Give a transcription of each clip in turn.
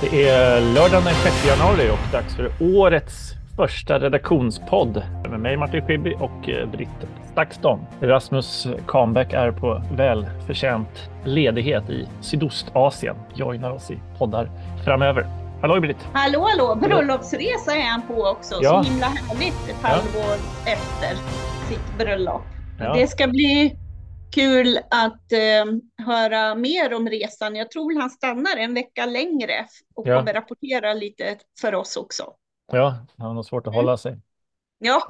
Det är lördagen den 6 januari och dags för årets första redaktionspodd med mig Martin Schibbye och eh, Britt Stakston. Rasmus Kahnbäck är på välförtjänt ledighet i Sydostasien. Joinar oss i poddar framöver. Hallå Britt! Hallå hallå! Bröllopsresa är han på också. Ja. Så himla härligt ett Ja. halvår efter sitt bröllop. Ja. Det ska bli kul att eh, höra mer om resan. Jag tror han stannar en vecka längre och Ja. kommer rapportera lite för oss också. Ja, han har nog svårt att hålla sig. Ja,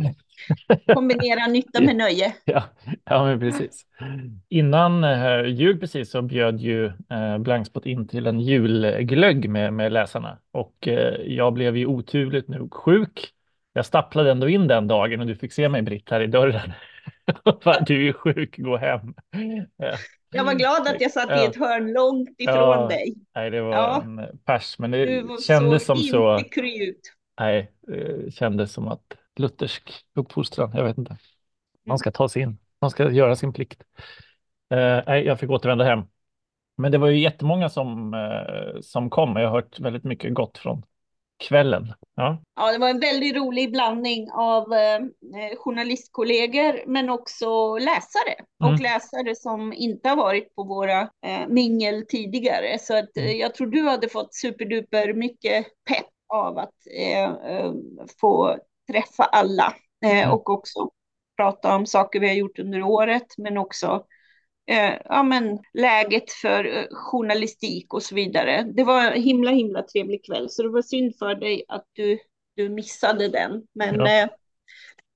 kombinera nytta med nöje. Ja, ja men precis. Innan eh, jul precis så bjöd ju eh, Blankspot in till en julglögg med, med läsarna och eh, jag blev ju oturligt nog sjuk. Jag stapplade ändå in den dagen och du fick se mig Britt här i dörren. Du är sjuk, gå hem. Jag var glad att jag satt Ja. i ett hörn långt ifrån Ja. dig. Nej, det var Ja. en pers, men Du det kändes som så. inte kry ut. Nej, det kändes som att luthersk uppfostran, jag vet inte. Man ska ta sig in, man ska göra sin plikt. Eh, nej, jag fick återvända hem. Men det var ju jättemånga som, eh, som kom. Jag har hört väldigt mycket gott från kvällen. Ja, Ja, det var en väldigt rolig blandning av eh, journalistkollegor men också läsare och Mm. läsare som inte har varit på våra eh, mingel tidigare. Så att, eh, Mm. jag tror du hade fått superduper mycket pepp av att eh, eh, få träffa alla eh, Mm. och också prata om saker vi har gjort under året men också eh, ja, men läget för eh, journalistik och så vidare. Det var en himla, himla trevlig kväll, så det var synd för dig att du, du missade den. Men Ja. eh,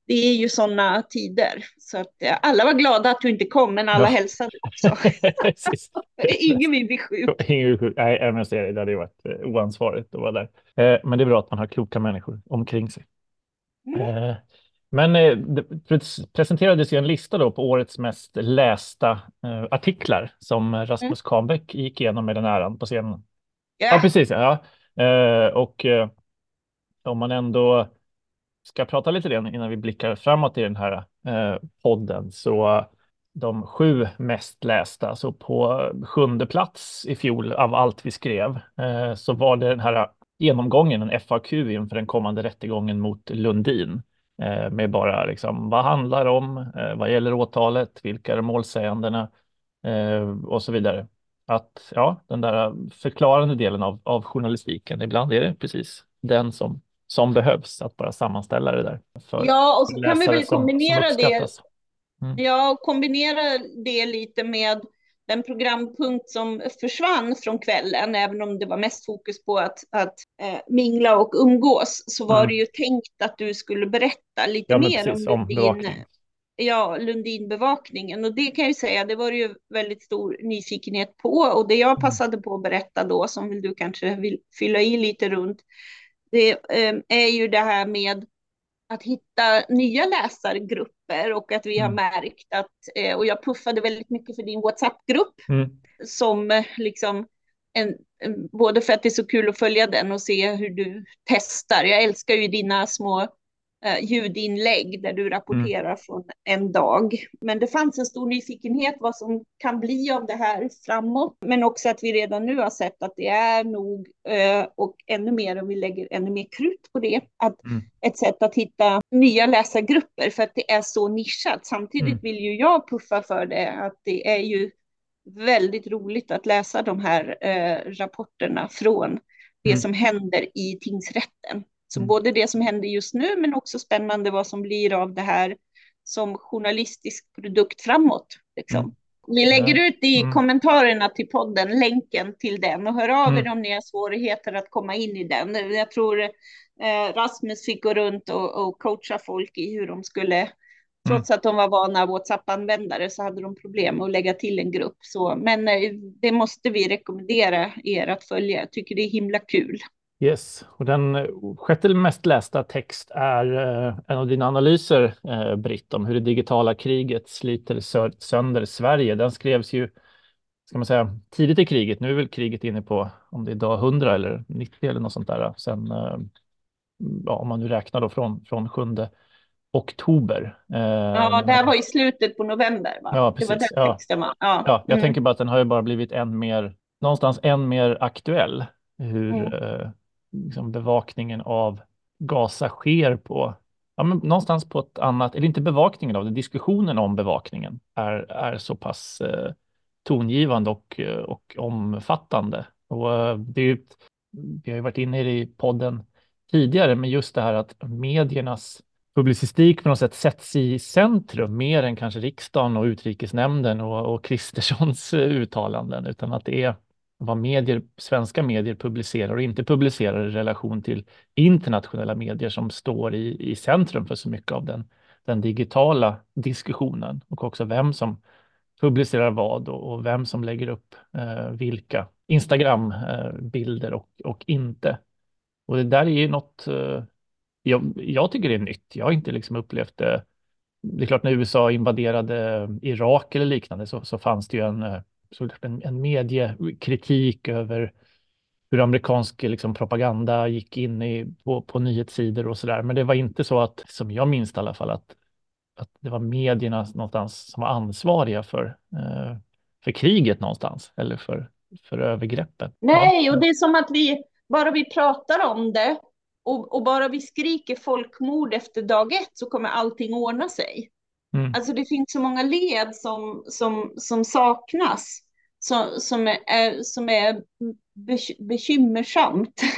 det är ju sådana tider, så att eh, alla var glada att du inte kom, men alla Ja. hälsade också. Ingen vill bli sjuk. Ingen sjuk. Nej, jag måste säga det, det hade ju varit eh, oansvarigt att vara där. Eh, men det är bra att man har kloka människor omkring sig. Mm. Men eh, det pre- presenterades ju en lista då på årets mest lästa eh, artiklar som Rasmus Kahnbäck gick igenom med den äran på scenen. Ja, Ja, precis. Ja. Eh, och om man ändå ska prata lite grann innan vi blickar framåt i den här podden så de sju mest lästa, så på sjunde plats i fjol av allt vi skrev så var det den här genomgången, en FAQ inför den kommande rättegången mot Lundin med bara liksom vad handlar det om, eh, vad gäller åtalet, vilka är målsägandena eh, och så vidare att ja, den där förklarande delen av, av journalistiken, ibland är det precis den som, som behövs, att bara sammanställa det där. För ja och så kan vi väl som- som kombinera det uppskattas. Ja, kombinera det lite med den programpunkt som försvann från kvällen, även om det var mest fokus på att, att eh, mingla och umgås, så var Mm. det ju tänkt att du skulle berätta lite Ja, mer precis, om Lundin, ja, Lundinbevakningen. Och det kan jag ju säga, det var det ju väldigt stor nyfikenhet på. Och det jag Mm. passade på att berätta då, som vill du kanske vill fylla i lite runt, det eh, är ju det här med att hitta nya läsargrupper och att vi har Mm. märkt att, eh, och jag puffade väldigt mycket för din WhatsApp-grupp Mm. som eh, liksom en, både för att det är så kul att följa den och se hur du testar. Jag älskar ju dina små ljudinlägg där du rapporterar från en dag. Men det fanns en stor nyfikenhet vad som kan bli av det här framåt. Men också att vi redan nu har sett att det är nog, eh, och ännu mer om vi lägger ännu mer krut på det, att Mm. ett sätt att hitta nya läsargrupper för att det är så nischat. Samtidigt Mm. vill ju jag puffa för det, att det är ju väldigt roligt att läsa de här eh, rapporterna från det Mm. som händer i tingsrätten. Så Mm. både det som händer just nu men också spännande vad som blir av det här som journalistisk produkt framåt. Liksom. Mm. Vi lägger ut i Mm. kommentarerna till podden länken till den och hör av Mm. er om ni har svårigheter att komma in i den. Jag tror eh, Rasmus fick gå runt och, och coacha folk i hur de skulle Trots att de var vana WhatsApp-användare så hade de problem att lägga till en grupp. Så, men eh, det måste vi rekommendera er att följa. Jag tycker det är himla kul. Yes, och den eh, sjätte mest lästa text är eh, en av dina analyser, eh, Britt, om hur det digitala kriget sliter sö- sönder Sverige. Den skrevs ju, ska man säga, tidigt i kriget. Nu är väl kriget inne på, om det är dag 100 eller 90 eller något sånt där. Sen, eh, ja, om man nu räknar då från, från 7 oktober. Ja, det här var i slutet på november. Va? Ja, det var precis. den Ja. texten. Va? Ja. Ja, jag Mm. tänker bara att den har ju bara blivit än mer, någonstans än mer aktuell. hur mm liksom bevakningen av Gaza sker på, ja, men någonstans på ett annat, eller inte bevakningen av det, diskussionen om bevakningen är, är så pass eh, tongivande och, eh, och omfattande. Och eh, det är, vi har ju varit inne i det i podden tidigare, men just det här att mediernas publicistik på något sätt sätts i centrum mer än kanske riksdagen och utrikesnämnden och, och Kristerssons eh, uttalanden, utan att det är vad medier, svenska medier publicerar och inte publicerar i relation till internationella medier som står i, i centrum för så mycket av den, den digitala diskussionen och också vem som publicerar vad och, och vem som lägger upp eh, vilka Instagram-bilder eh, och, och inte. Och det där är ju något eh, jag, jag, tycker det är nytt. Jag har inte liksom upplevt det. Det är klart när USA invaderade Irak eller liknande så, så fanns det ju en, eh, Liksom en, en mediekritik över hur amerikansk liksom, propaganda gick in i, på, på nyhetssidor och så där. Men det var inte så att, som jag minns i alla fall, att, att det var medierna någonstans som var ansvariga för, eh, för kriget någonstans eller för, för övergreppen. Nej, ja. och det är som att vi, bara vi pratar om det och, och, bara vi skriker folkmord efter dag ett så kommer allting ordna sig. Mm. Alltså det finns så många led som, som, som saknas, som, som, är, som är bekymmersamt.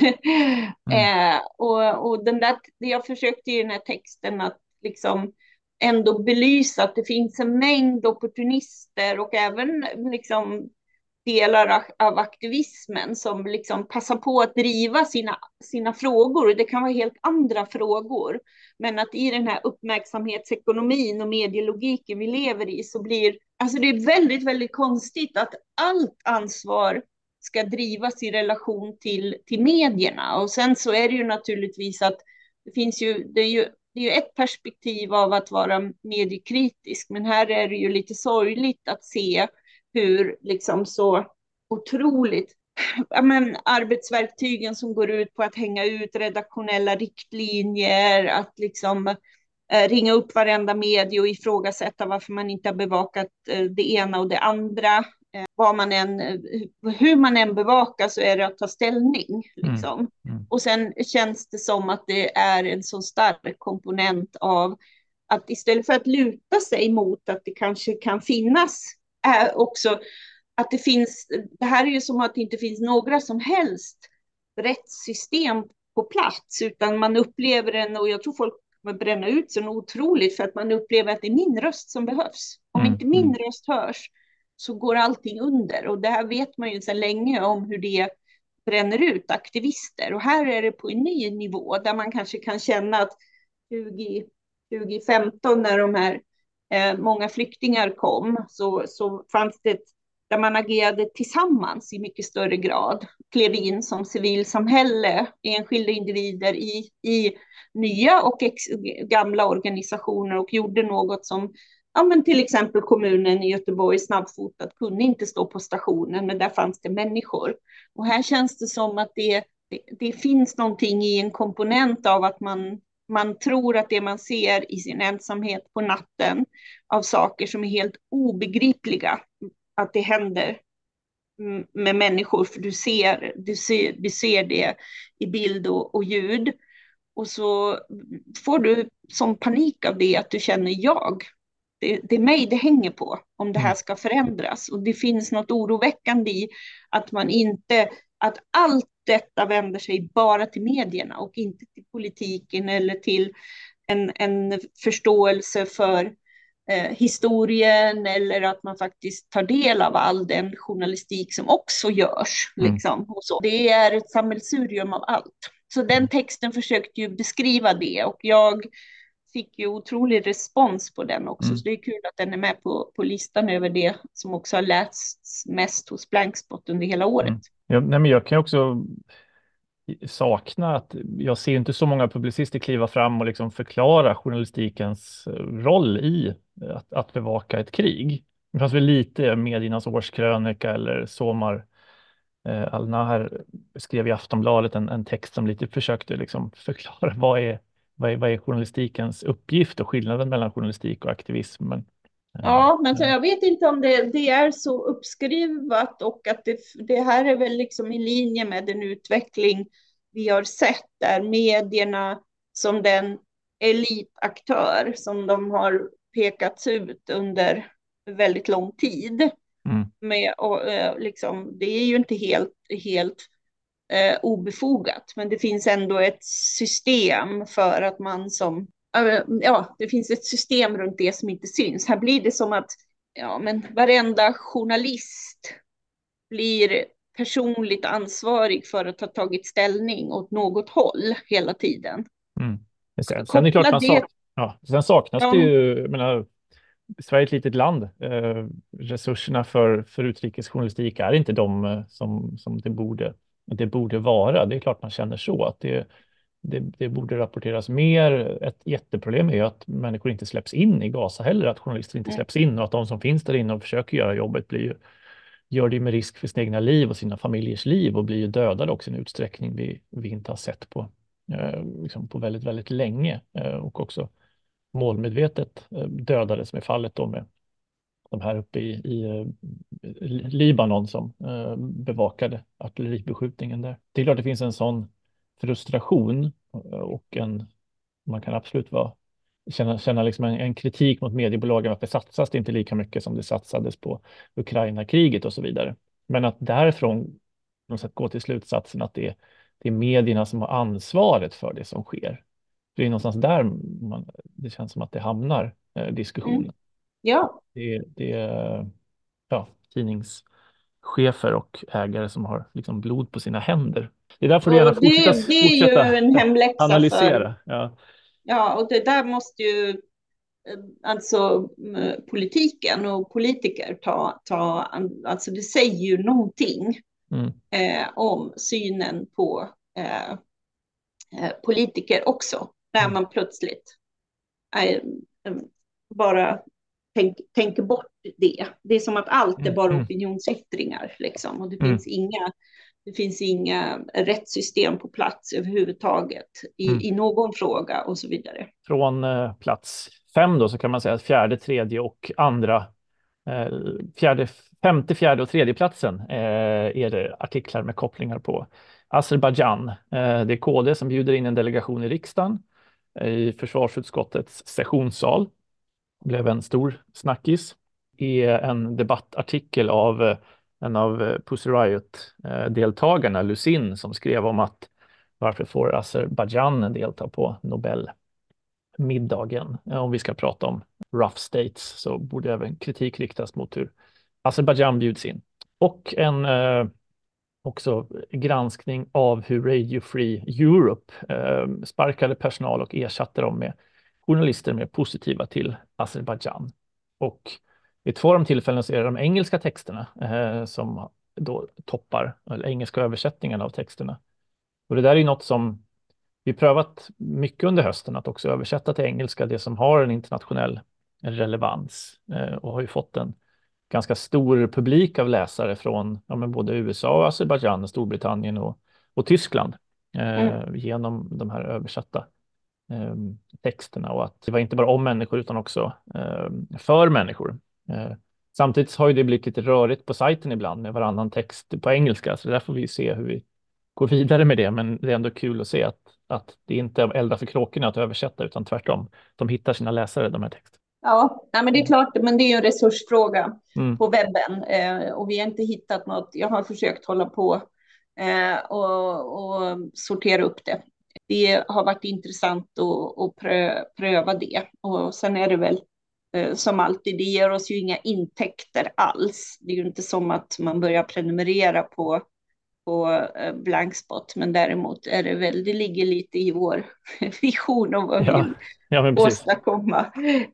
Mm. eh, och, och den där, jag försökte i den här texten att liksom ändå belysa att det finns en mängd opportunister och även liksom delar av aktivismen som liksom passar på att driva sina, sina frågor. Det kan vara helt andra frågor. Men att i den här uppmärksamhetsekonomin och medielogiken vi lever i så blir, alltså det är väldigt, väldigt konstigt att allt ansvar ska drivas i relation till, till medierna. Och sen så är det ju naturligtvis att det finns ju, det är ju det är ju ett perspektiv av att vara mediekritisk, men här är det ju lite sorgligt att se hur liksom så otroligt ja, men, arbetsverktygen som går ut på att hänga ut redaktionella riktlinjer, att liksom eh, ringa upp varenda medie och ifrågasätta varför man inte har bevakat eh, det ena och det andra. Eh, vad man än, eh, hur man än bevakar så är det att ta ställning. Mm, liksom. Mm. Mm. Och sen känns det som att det är en så stark komponent av att istället för att luta sig mot att det kanske kan finnas är också att det finns, det här är ju som att det inte finns några som helst rättssystem på plats, utan man upplever en, och jag tror folk kommer bränna ut sig otroligt för att man upplever att det är min röst som behövs. Om mm. inte min mm. röst hörs så går allting under och det här vet man ju sedan länge om hur det bränner ut aktivister och här är det på en ny nivå där man kanske kan känna att 20, 2015 när de här eh, många flyktingar kom så, så fanns det där man agerade tillsammans i mycket större grad, klev in som civilsamhälle, enskilda individer i, i nya och ex, gamla organisationer och gjorde något som ja, men till exempel kommunen i Göteborg snabbfotat kunde inte stå på stationen, men där fanns det människor. Och här känns det som att det, det, det finns någonting i en komponent av att man man tror att det man ser i sin ensamhet på natten av saker som är helt obegripliga, att det händer med människor, för du ser, du ser, du ser det i bild och, och ljud. Och så får du som panik av det att du känner jag. Det, det, är mig det hänger på om det här mm. ska förändras. Och det finns något oroväckande i att man inte, att allt detta vänder sig bara till medierna och inte till politiken eller till en, en förståelse för eh, historien eller att man faktiskt tar del av all den journalistik som också görs. Mm. Liksom, och så. Det är ett sammelsurium av allt. Så den texten försökte ju beskriva det och jag fick ju otrolig respons på den också, mm. så det är kul att den är med på, på listan över det som också har lästs mest hos Blankspot under hela året. Mm. Ja, nej, men jag kan också sakna att jag ser inte så många publicister kliva fram och liksom förklara journalistikens eh, roll i att, att bevaka ett krig. Det fanns väl lite mediernas årskrönika eller Somar eh, Al-Naher skrev i Aftonbladet en, en, text som lite försökte liksom förklara vad är, vad, är, vad är journalistikens uppgift och skillnaden mellan journalistik och aktivism. Men Ja, men så jag vet inte om det, det är så uppskrivet och att det, det här är väl liksom i linje med den utveckling vi har sett där medierna som den elitaktör som de har pekats ut under väldigt lång tid. Mm. Med, och, eh, liksom, det är ju inte helt, helt eh, obefogat, men det finns ändå ett system för att man som ja, det finns ett system runt det som inte syns. Här blir det som att ja, men varenda journalist blir personligt ansvarig för att ha tagit ställning åt något håll hela tiden. Mm. Sen, sen är det klart man sak, ja, sen saknas ja. det ju, menar, Sverige är ett litet land. Eh, resurserna för, för utrikesjournalistik är inte de eh, som, som det, borde, det borde vara. Det är klart man känner så, att det, det, det, borde rapporteras mer. Ett jätteproblem är ju att människor inte släpps in i Gaza heller, att journalister inte släpps in och att de som finns där inne och försöker göra jobbet blir gör det med risk för sina egna liv och sina familjers liv och blir ju dödade också i en utsträckning vi, vi inte har sett på, eh, liksom på väldigt, väldigt länge eh, och också målmedvetet eh, dödade som är fallet då med de här uppe i, i eh, Libanon som eh, bevakade artilleribeskjutningen där. Det är klart det finns en sån frustration och en, man kan absolut vara, känna, känna liksom en, en kritik mot mediebolagen. Varför satsas det inte lika mycket som det satsades på Ukraina-kriget och så vidare? Men att därifrån sätt gå till slutsatsen att det, det är medierna som har ansvaret för det som sker. Det är någonstans där man, det känns som att det hamnar, eh, diskussionen. Mm. Ja. Det, det ja, tidningschefer och ägare som har liksom blod på sina händer det där får du gärna fortsätta, det, det är fortsätta ju en hemläxa analysera. Ja. ja, och det där måste ju eh, alltså politiken och politiker ta, ta alltså det säger ju någonting mm. eh, om synen på eh, eh politiker också, när mm. man plötsligt eh, bara tänk, tänker bort det. Det är som att allt är bara mm. opinionsyttringar liksom, och det mm. finns inga det finns inga rättssystem på plats överhuvudtaget i, mm. i någon fråga och så vidare. Från eh, plats fem då så kan man säga att fjärde, tredje och andra eh, fjärde, femte, fjärde och tredje platsen eh, är det artiklar med kopplingar på Azerbajdzjan. Eh, det är KD som bjuder in en delegation i riksdagen eh, i försvarsutskottets sessionssal. Det blev en stor snackis i en debattartikel av en av eh, Pussy Riot-deltagarna, eh, Lusin, som skrev om att varför får Azerbajdzjan delta på Nobelmiddagen? Om vi ska prata om rough states så borde även kritik riktas mot hur Azerbajdzjan bjuds in. Och en eh, också granskning av hur Radio Free Europe eh, sparkade personal och ersatte dem med journalister mer positiva till Azerbajdzjan. Och vid två av de tillfällen så är det de engelska texterna eh, som då toppar, eller engelska översättningarna av texterna. Och det där är något som vi prövat mycket under hösten, att också översätta till engelska det som har en internationell relevans eh, och har ju fått en ganska stor publik av läsare från ja, både USA, och Azerbajdzjan, Storbritannien och, och Tyskland eh, mm. genom de här översatta eh, texterna och att det var inte bara om människor utan också eh, för människor. Eh, samtidigt har ju det blivit lite rörigt på sajten ibland med varannan text på engelska, så där får vi se hur vi går vidare med det. Men det är ändå kul att se att, att det inte är elda för kråkorna att översätta, utan tvärtom. De hittar sina läsare, de här texterna. Ja, nej, men det är klart, men det är ju en resursfråga mm. på webben eh, och vi har inte hittat något. Jag har försökt hålla på eh, och, och, sortera upp det. Det har varit intressant att, att pröva det och sen är det väl som alltid, det ger oss ju inga intäkter alls. Det är ju inte som att man börjar prenumerera på, på eh, Blankspot, men däremot är det väl, det ligger lite i vår vision och vad vi ja, ja, åstadkomma.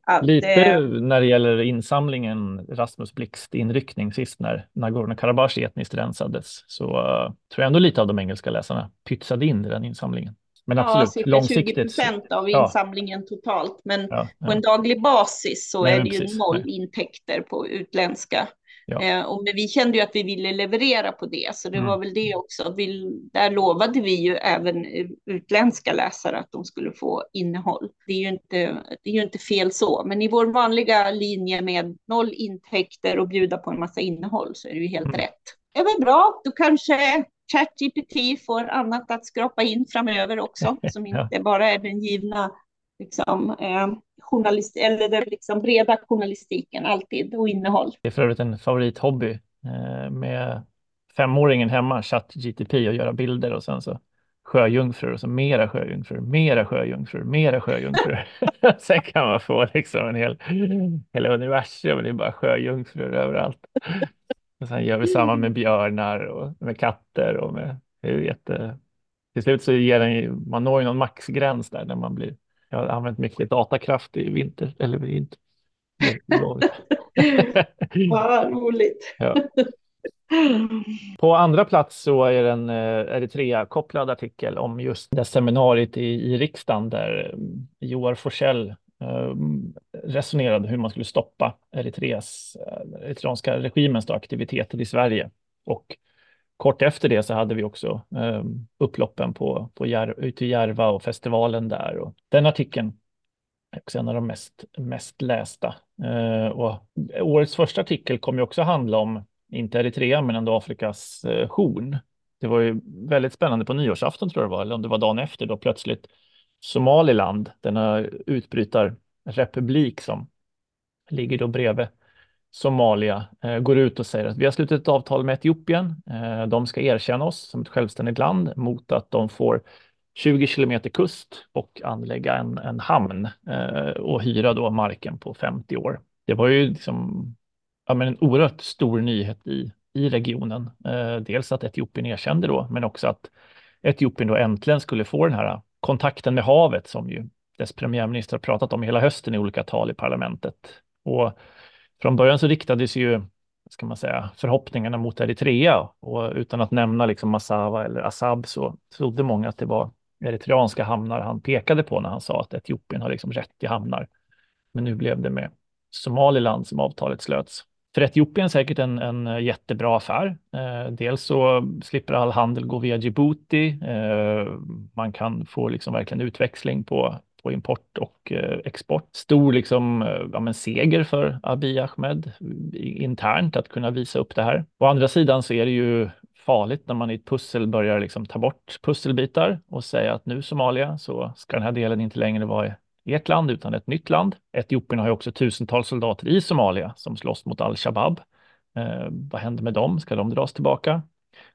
Att, lite eh, när det gäller insamlingen, Rasmus Blixt inryckning sist när Nagorno-Karabach etniskt rensades, så uh, tror jag ändå lite av de engelska läsarna pytsade in i den insamlingen. Men absolut, ja, långsiktigt. 20 procent av insamlingen ja. totalt. Men ja, på en daglig basis så Nej, är det precis. ju noll intäkter på utländska. Eh, och vi kände ju att vi ville leverera på det, så det mm. var väl det också. Vi, där lovade vi ju även utländska läsare att de skulle få innehåll. Det är ju inte, det är ju inte fel så, men i vår vanliga linje med noll intäkter och bjuda på en massa innehåll så är det ju helt mm. rätt. Det väl bra, då kanske ChatGPT får annat att skrapa in framöver också, som inte bara är den givna liksom, eh, journalist, eller den liksom breda journalistiken alltid och innehåll. Det är för övrigt en favorithobby eh, med femåringen hemma, ChatGTP och göra bilder och sen så sjöjungfrur och så mera sjöjungfrur, mera sjöjungfrur, mera sjöjungfrur. sen kan man få liksom en hel, hela universum, det är bara sjöjungfrur överallt. Och sen gör vi samma med björnar och med katter och med, det är jätte, till slut så ger den, man når ju någon maxgräns där när man blir jag har använt mycket datakraft i vinter eller vinter. Vad roligt. Ja. På andra plats så är det en eh, Eritrea-kopplad artikel om just det seminariet i, i riksdagen där eh, Joar Forsell Ehm, resonerade hur man skulle stoppa Eritreas, eh, eritreanska regimens aktiviteter i Sverige. Och kort efter det så hade vi också eh, upploppen på, på Jär, ute i Järva och festivalen där. Och den artikeln är också en av de mest, mest lästa. Eh, och årets första artikel kommer ju också handla om, inte Eritrea, men ändå Afrikas eh, horn. Det var ju väldigt spännande på nyårsafton tror jag det var, eller om det var dagen efter, då plötsligt Somaliland, denna utbrytarrepublik som ligger då bredvid Somalia eh, går ut och säger att vi har slutit ett avtal med Etiopien. Eh, de ska erkänna oss som ett självständigt land mot att de får 20 kilometer kust och anlägga en, en hamn eh, och hyra då marken på 50 år. Det var ju liksom, ja, men en oerhört stor nyhet i, i regionen. Eh, dels att Etiopien erkände då, men också att Etiopien då äntligen skulle få den här kontakten med havet som ju dess premiärminister har pratat om hela hösten i olika tal i parlamentet. Och från början så riktades ju ska man säga, förhoppningarna mot Eritrea och utan att nämna liksom Massawa eller Assab så trodde många att det var eritreanska hamnar han pekade på när han sa att Etiopien har liksom rätt till hamnar. Men nu blev det med Somaliland som avtalet slöts. För Etiopien säkert en, en eh, jättebra affär. Eh, dels så slipper all handel gå via Djibouti. Eh, man kan få liksom verkligen utväxling på på import och eh, export. Stor liksom, eh, ja, men seger för Abiy Ahmed internt att kunna visa upp det här. Å andra sidan så är det ju farligt när man i ett pussel börjar liksom ta bort pusselbitar och säga att nu Somalia så ska den här delen inte längre vara ert land utan ett nytt land. Etiopien har ju också tusentals soldater i Somalia som slåss mot al-Shabaab. Eh, vad händer med dem? Ska de dras tillbaka?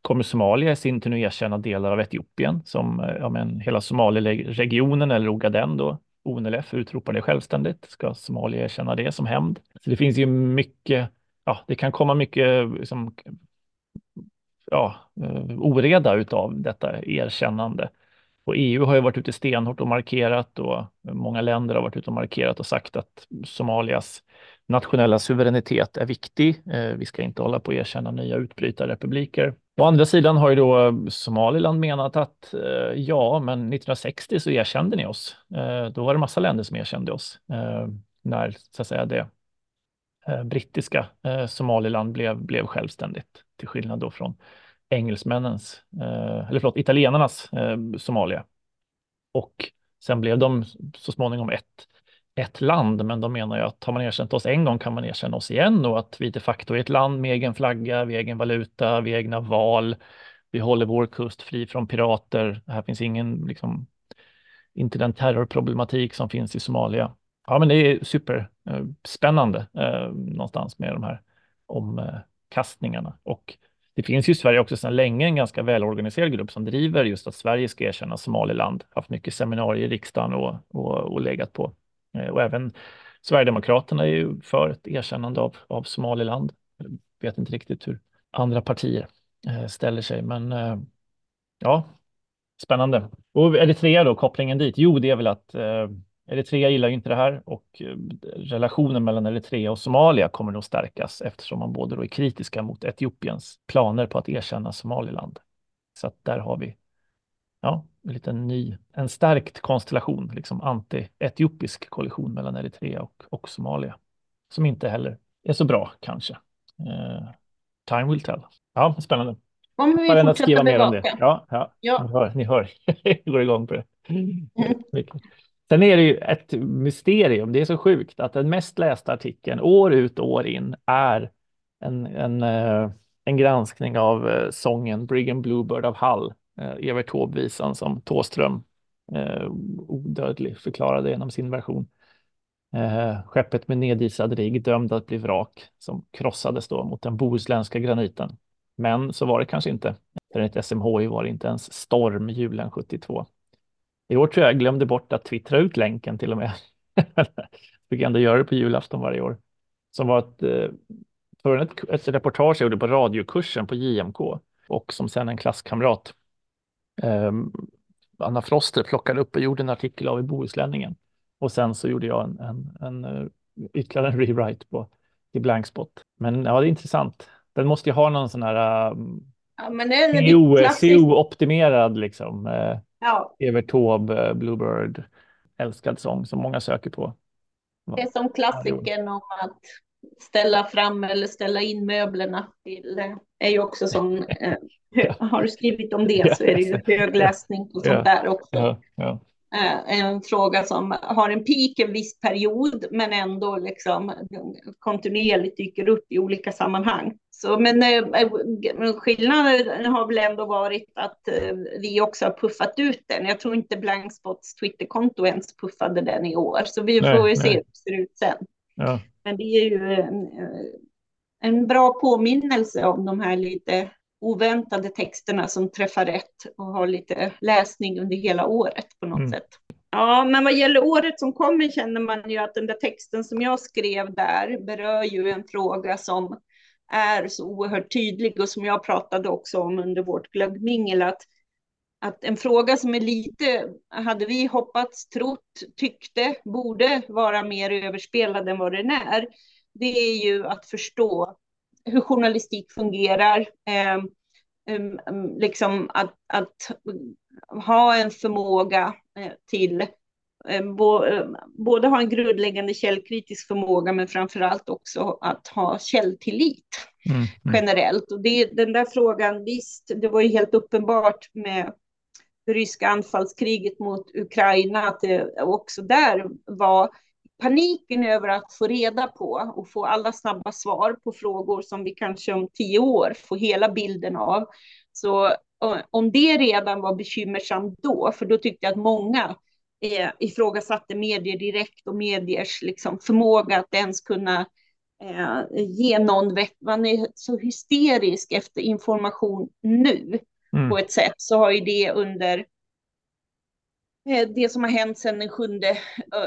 kommer Somalia i sin tur nu erkänna delar av Etiopien som eh, ja, men hela Somaliregionen eller Ogaden då. ONLF utropar det självständigt. Ska Somalia erkänna det som hämnd? Så det finns ju mycket, ja, det kan komma mycket liksom, ja, eh, oreda utav detta erkännande. Och EU har ju varit ute stenhårt och markerat och många länder har varit ute och markerat och sagt att Somalias nationella suveränitet är viktig. Eh, vi ska inte hålla på att erkänna nya utbrytarrepubliker. Å andra sidan har ju då Somaliland menat att eh, ja, men 1960 så erkände ni oss. Eh, då var det massa länder som erkände oss när så att säga det brittiska Somaliland blev, blev självständigt till skillnad då från engelsmännens, eh, eller förlåt, italienarnas eh, Somalia. Och sen blev de så småningom ett ett land, men de menar ju att har man erkänt oss en gång kan man erkänna oss igen och att vi de facto är ett land med egen flagga, vi egen valuta, vi egna val. Vi håller vår kust fri från pirater. Här finns ingen, liksom, inte den terrorproblematik som finns i Somalia. Ja, men det är superspännande eh, eh, någonstans med de här omkastningarna. Och det finns ju i Sverige också sedan länge en ganska välorganiserad grupp som driver just att Sverige ska erkänna Somaliland. Haft mycket seminarier i riksdagen och, och, och legat på eh, och även Sverigedemokraterna är ju för ett erkännande av, av Somaliland. Jag vet inte riktigt hur andra partier eh, ställer sig, men eh, ja, spännande. Och Eritrea då, kopplingen dit? Jo, det är väl att Eritrea gillar ju inte det här och relationen mellan Eritrea och Somalia kommer nog stärkas eftersom man både då är kritiska mot Etiopiens planer på att erkänna Somaliland. Så att där har vi ja, en liten ny, en stärkt konstellation, liksom anti-etiopisk koalition mellan Eritrea och, och Somalia, som inte heller är så bra kanske. Eh, time will tell. Ja, spännande. Kommer vi Bara fortsätta skriva mer om det. bevaka? Ja, ja. Ja. Ni hör, ni hör. Går igång på det. Mm. Sen är det ju ett mysterium. Det är så sjukt att den mest lästa artikeln år ut och år in är en, en, eh, en granskning av eh, sången Brigham Bluebird av Hall, eh, Evert Taube-visan som Thåström eh, odödlig förklarade genom sin version. Eh, skeppet med nedisad rigg dömd att bli vrak som krossades då mot den bohuslänska graniten. Men så var det kanske inte. För enligt SMHI var det inte ens storm julen 72. I år tror jag jag glömde bort att twittra ut länken till och med. Fick ändå göra det på julafton varje år. Som var ett, eh, för ett, ett reportage jag gjorde på radiokursen på JMK och som sen en klasskamrat eh, Anna Froster plockade upp och gjorde en artikel av i Bohuslänningen. Och sen så gjorde jag en, en, en eh, ytterligare en rewrite på i Blankspot. Men ja, det är intressant. Den måste ju ha någon sån här um, Ja, men en klassisk... CO-optimerad liksom. Eh, Ja, Evert Taube, Bluebird, älskad sång som många söker på. det är som klassikern om att ställa fram eller ställa in möblerna till, eh, är ju också sån, eh, har du skrivit om det så är det ju högläsning Ja. sånt där också. Ja, ja. Eh, en fråga som har en peak en viss period men ändå liksom kontinuerligt dyker upp i olika sammanhang. Så, men eh, skillnaden har väl ändå varit att eh, vi också har puffat ut den. Jag tror inte Blankspots Twitterkonto ens puffade den i år, så vi Nej, får ju se nej. hur det ser ut sen. ja. Men det är ju en, eh, en bra påminnelse om de här lite oväntade texterna som träffar rätt och har lite läsning under hela året på något Mm. sätt. Ja, men vad gäller året som kommer känner man ju att den där texten som jag skrev där berör ju en fråga som är så oerhört tydlig och som jag pratade också om under vårt glöggmingel att att en fråga som är lite, hade vi hoppats, trott, tyckte, borde vara mer överspelad än vad den är, det är ju att förstå hur journalistik fungerar, eh, um, um, liksom att, att ha en förmåga eh, till både ha en grundläggande källkritisk förmåga men framför allt också att ha källtillit Mm, mm. generellt. Och det, den där frågan, visst, det var ju helt uppenbart med det ryska anfallskriget mot Ukraina, att det också där var paniken över att få reda på och få alla snabba svar på frågor som vi kanske om tio år får hela bilden av. Så eh, om det redan var bekymmersamt då, för då tyckte jag att många eh, ifrågasatte medier direkt och mediers liksom, förmåga att ens kunna eh, ge någon vett. Man är så hysterisk efter information nu Mm. på ett sätt så har ju det under Eh, det som har hänt sedan den 7 eh,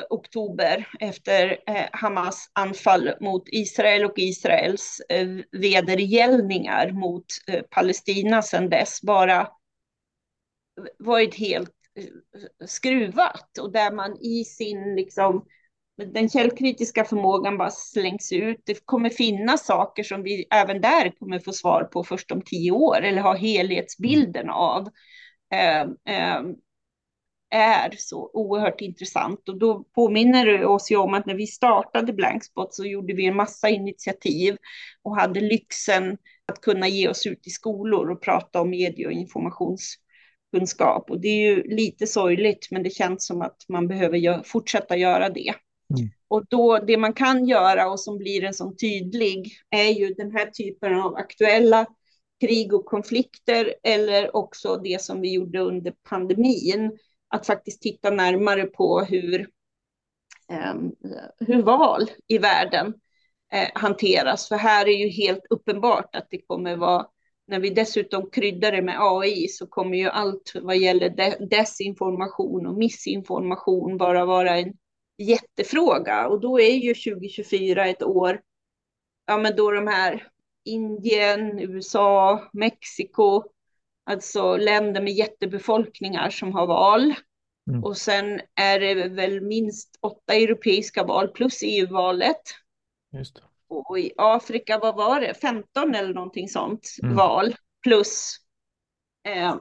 oktober efter eh, Hamas anfall mot Israel och Israels vedergällningar mot Palestina sedan dess bara varit helt skruvat och där man i sin liksom den källkritiska förmågan bara slängs ut. Det kommer finnas saker som vi även där kommer få svar på först om tio år eller ha helhetsbilden av. Eh, eh, är så oerhört intressant och då påminner det oss ju om att när vi startade Blankspot så gjorde vi en massa initiativ och hade lyxen att kunna ge oss ut i skolor och prata om medie och informationskunskap och det är ju lite sorgligt men det känns som att man behöver gö fortsätta göra det. Mm. Och då det man kan göra och som blir en sån tydlig är ju den här typen av aktuella krig och konflikter eller också det som vi gjorde under pandemin. Att faktiskt titta närmare på hur, eh, hur val i världen eh, hanteras. För här är ju helt uppenbart att det kommer vara, när vi dessutom kryddar det med AI så kommer ju allt vad gäller de desinformation och missinformation bara vara en jättefråga. Och då är ju 2024 ett år ja, men då de här Indien, USA, Mexiko, alltså länder med jättebefolkningar som har val. Mm. Och sen är det väl minst åtta europeiska val plus EU-valet. Och i Afrika, vad var det, 15 eller någonting sånt Mm. val plus eh,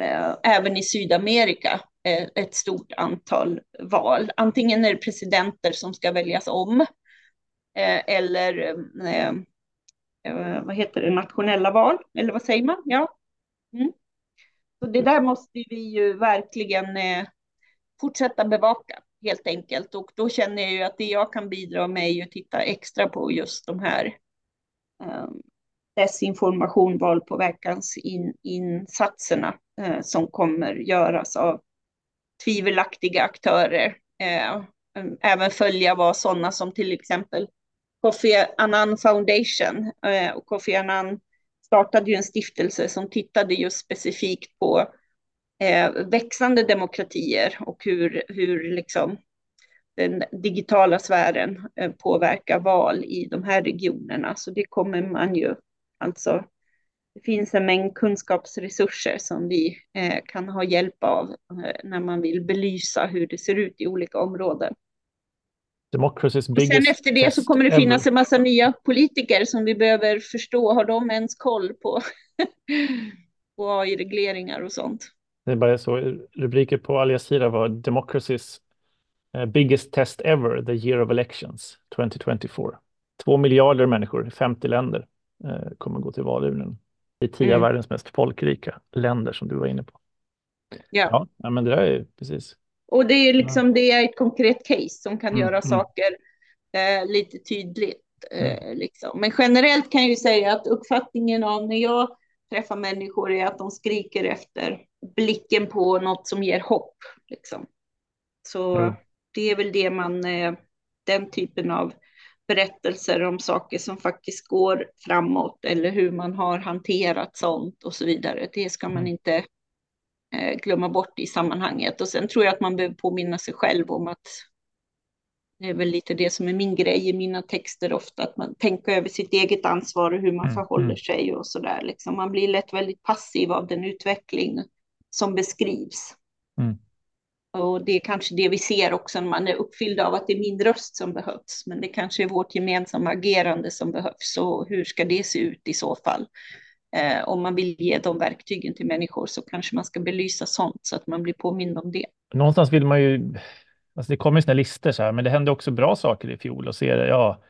eh, även i Sydamerika eh, ett stort antal val. Antingen är det presidenter som ska väljas om eh, eller eh, eh, vad heter det, nationella val, eller vad säger man? Ja. Mm. Så det där måste vi ju verkligen eh, fortsätta bevaka helt enkelt. Och då känner jag ju att det jag kan bidra med är ju att titta extra på just de här eh, desinformation, valpåverkansinsatserna eh, som kommer göras av tvivelaktiga aktörer. Eh, även följa vad sådana som till exempel Kofi Annan Foundation eh, och Kofi Annan startade ju en stiftelse som tittade just specifikt på eh, växande demokratier och hur, hur liksom den digitala sfären eh, påverkar val i de här regionerna. Så det kommer man ju alltså det finns en mängd kunskapsresurser som vi eh, kan ha hjälp av eh, när man vill belysa hur det ser ut i olika områden. Democracy's biggest sen efter det så kommer det finnas ever. en massa nya politiker som vi behöver förstå. Har de ens koll på, på AI-regleringar och sånt? Det är bara så, rubriker på Al Jazeera var Democracy's uh, biggest test ever, the year of elections 2024. Två miljarder människor i 50 länder uh, kommer gå till valurnen i tio mm. av världens mest folkrika länder som du var inne på. Ja. ja, men det där är precis. Och det är liksom det är ett konkret case som kan mm. göra mm. saker eh, lite tydligt. Eh, mm. liksom. Men generellt kan jag ju säga att uppfattningen av när jag träffar människor är att de skriker efter blicken på något som ger hopp. Liksom. Så mm. det är väl det man, eh, den typen av berättelser om saker som faktiskt går framåt eller hur man har hanterat sånt och så vidare. Det ska man mm. inte eh, glömma bort i sammanhanget. Och sen tror jag att man behöver påminna sig själv om att det är väl lite det som är min grej i mina texter ofta, att man tänker över sitt eget ansvar och hur man mm. förhåller mm. sig och så där. Liksom. Man blir lätt väldigt passiv av den utveckling som beskrivs. Mm. Och det är kanske det vi ser också när man är uppfylld av att det är min röst som behövs. Men det kanske är vårt gemensamma agerande som behövs. Och hur ska det se ut i så fall? Eh, om man vill ge de verktygen till människor så kanske man ska belysa sånt så att man blir påmind om det. Någonstans vill man ju, alltså det kommer sådana listor så här, men det hände också bra saker i fjol och ser ja,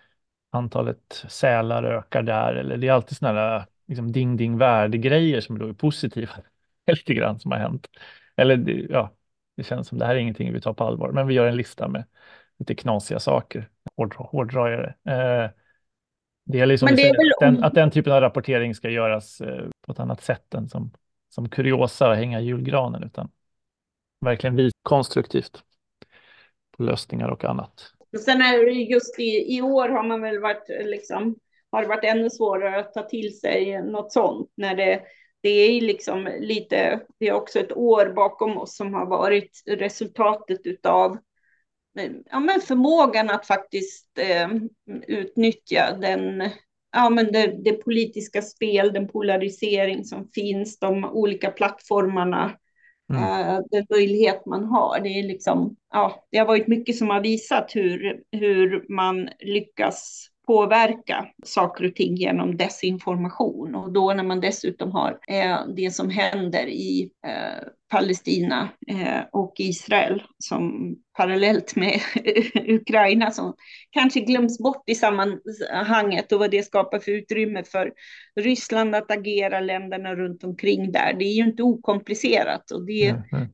antalet sälar ökar där eller det är alltid sådana här liksom ding ding värdegrejer som då är positiva. Lite grann som har hänt. Eller ja, det känns som det här är ingenting vi tar på allvar, men vi gör en lista med lite knasiga saker. Hård, hårdrar jag det. Eh, det är liksom det är den, att den typen av rapportering ska göras eh, på ett annat sätt än som, som kuriosa och hänga julgranen, utan verkligen visa konstruktivt på lösningar och annat. Sen är det just i, i år har man väl varit liksom har det varit ännu svårare att ta till sig något sånt när det det är liksom lite, det är också ett år bakom oss som har varit resultatet av ja, men förmågan att faktiskt eh, utnyttja den, ja, men det, det, politiska spel, den polarisering som finns, de olika plattformarna, mm. eh, den möjlighet man har. Det, är liksom, ja, det har varit mycket som har visat hur, hur man lyckas påverka saker och ting genom desinformation. Och då när man dessutom har eh, det som händer i eh, Palestina eh, och Israel som parallellt med Ukraina som kanske glöms bort i sammanhanget och vad det skapar för utrymme för Ryssland att agera, länderna runt omkring där. Det är ju inte okomplicerat och det mm,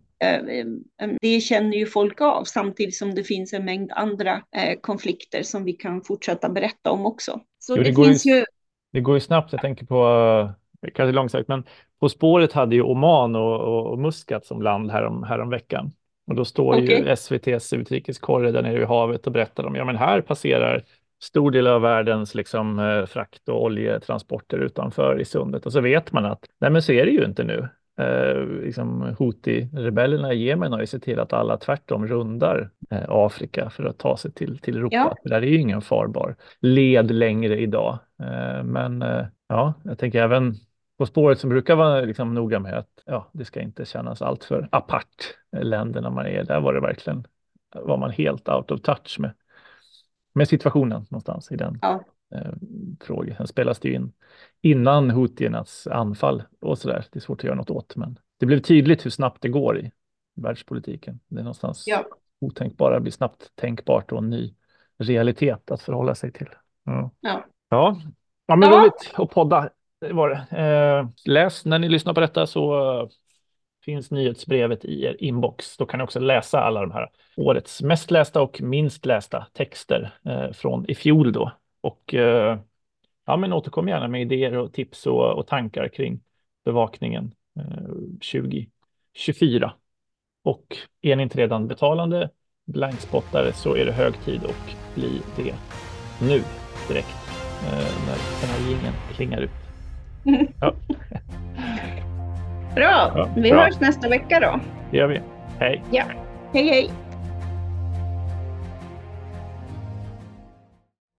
det känner ju folk av samtidigt som det finns en mängd andra eh, konflikter som vi kan fortsätta berätta om också. Så jo, det, det finns ju, ju... Det går ju snabbt, jag tänker på, kanske långsökt, men På spåret hade ju Oman och, och, och Muscat som land härom, härom veckan. Och då står okay. ju SVTs utrikeskorre där nere i havet och berättar om, ja men här passerar stor del av världens liksom, frakt och oljetransporter utanför i sundet. Och så vet man att nej men så är det ju inte nu eh, liksom Houthi-rebellerna i Jemen har ju sett till att alla tvärtom rundar eh, Afrika för att ta sig till, till Europa. Ja. Där är ju ingen farbar led längre idag. Eh, men eh, ja, jag tänker även på spåret som brukar vara liksom noga med att ja, det ska inte kännas alltför apart eh, länderna man är. Där var det verkligen, var man helt out of touch med, med situationen någonstans i den ja eh, fråga. Sen spelas det ju in innan hutiernas anfall och så där. Det är svårt att göra något åt, men det blev tydligt hur snabbt det går i världspolitiken. Det är någonstans ja. otänkbara blir snabbt tänkbart och en ny realitet att förhålla sig till. Ja. ja. ja. Ja, men Ja. roligt att podda det var det. Eh, läs när ni lyssnar på detta så eh, finns nyhetsbrevet i er inbox. Då kan ni också läsa alla de här årets mest lästa och minst lästa texter eh, från i fjol då. Och eh, ja, men återkom gärna med idéer och tips och, och tankar kring bevakningen eh, 2024. Och är ni inte redan betalande blankspottare så är det hög tid att bli det nu direkt eh, när den här jingeln klingar ut. Ja, Bra, Ja, vi bra. hörs nästa vecka då. det gör vi. Hej! Ja, hej hej.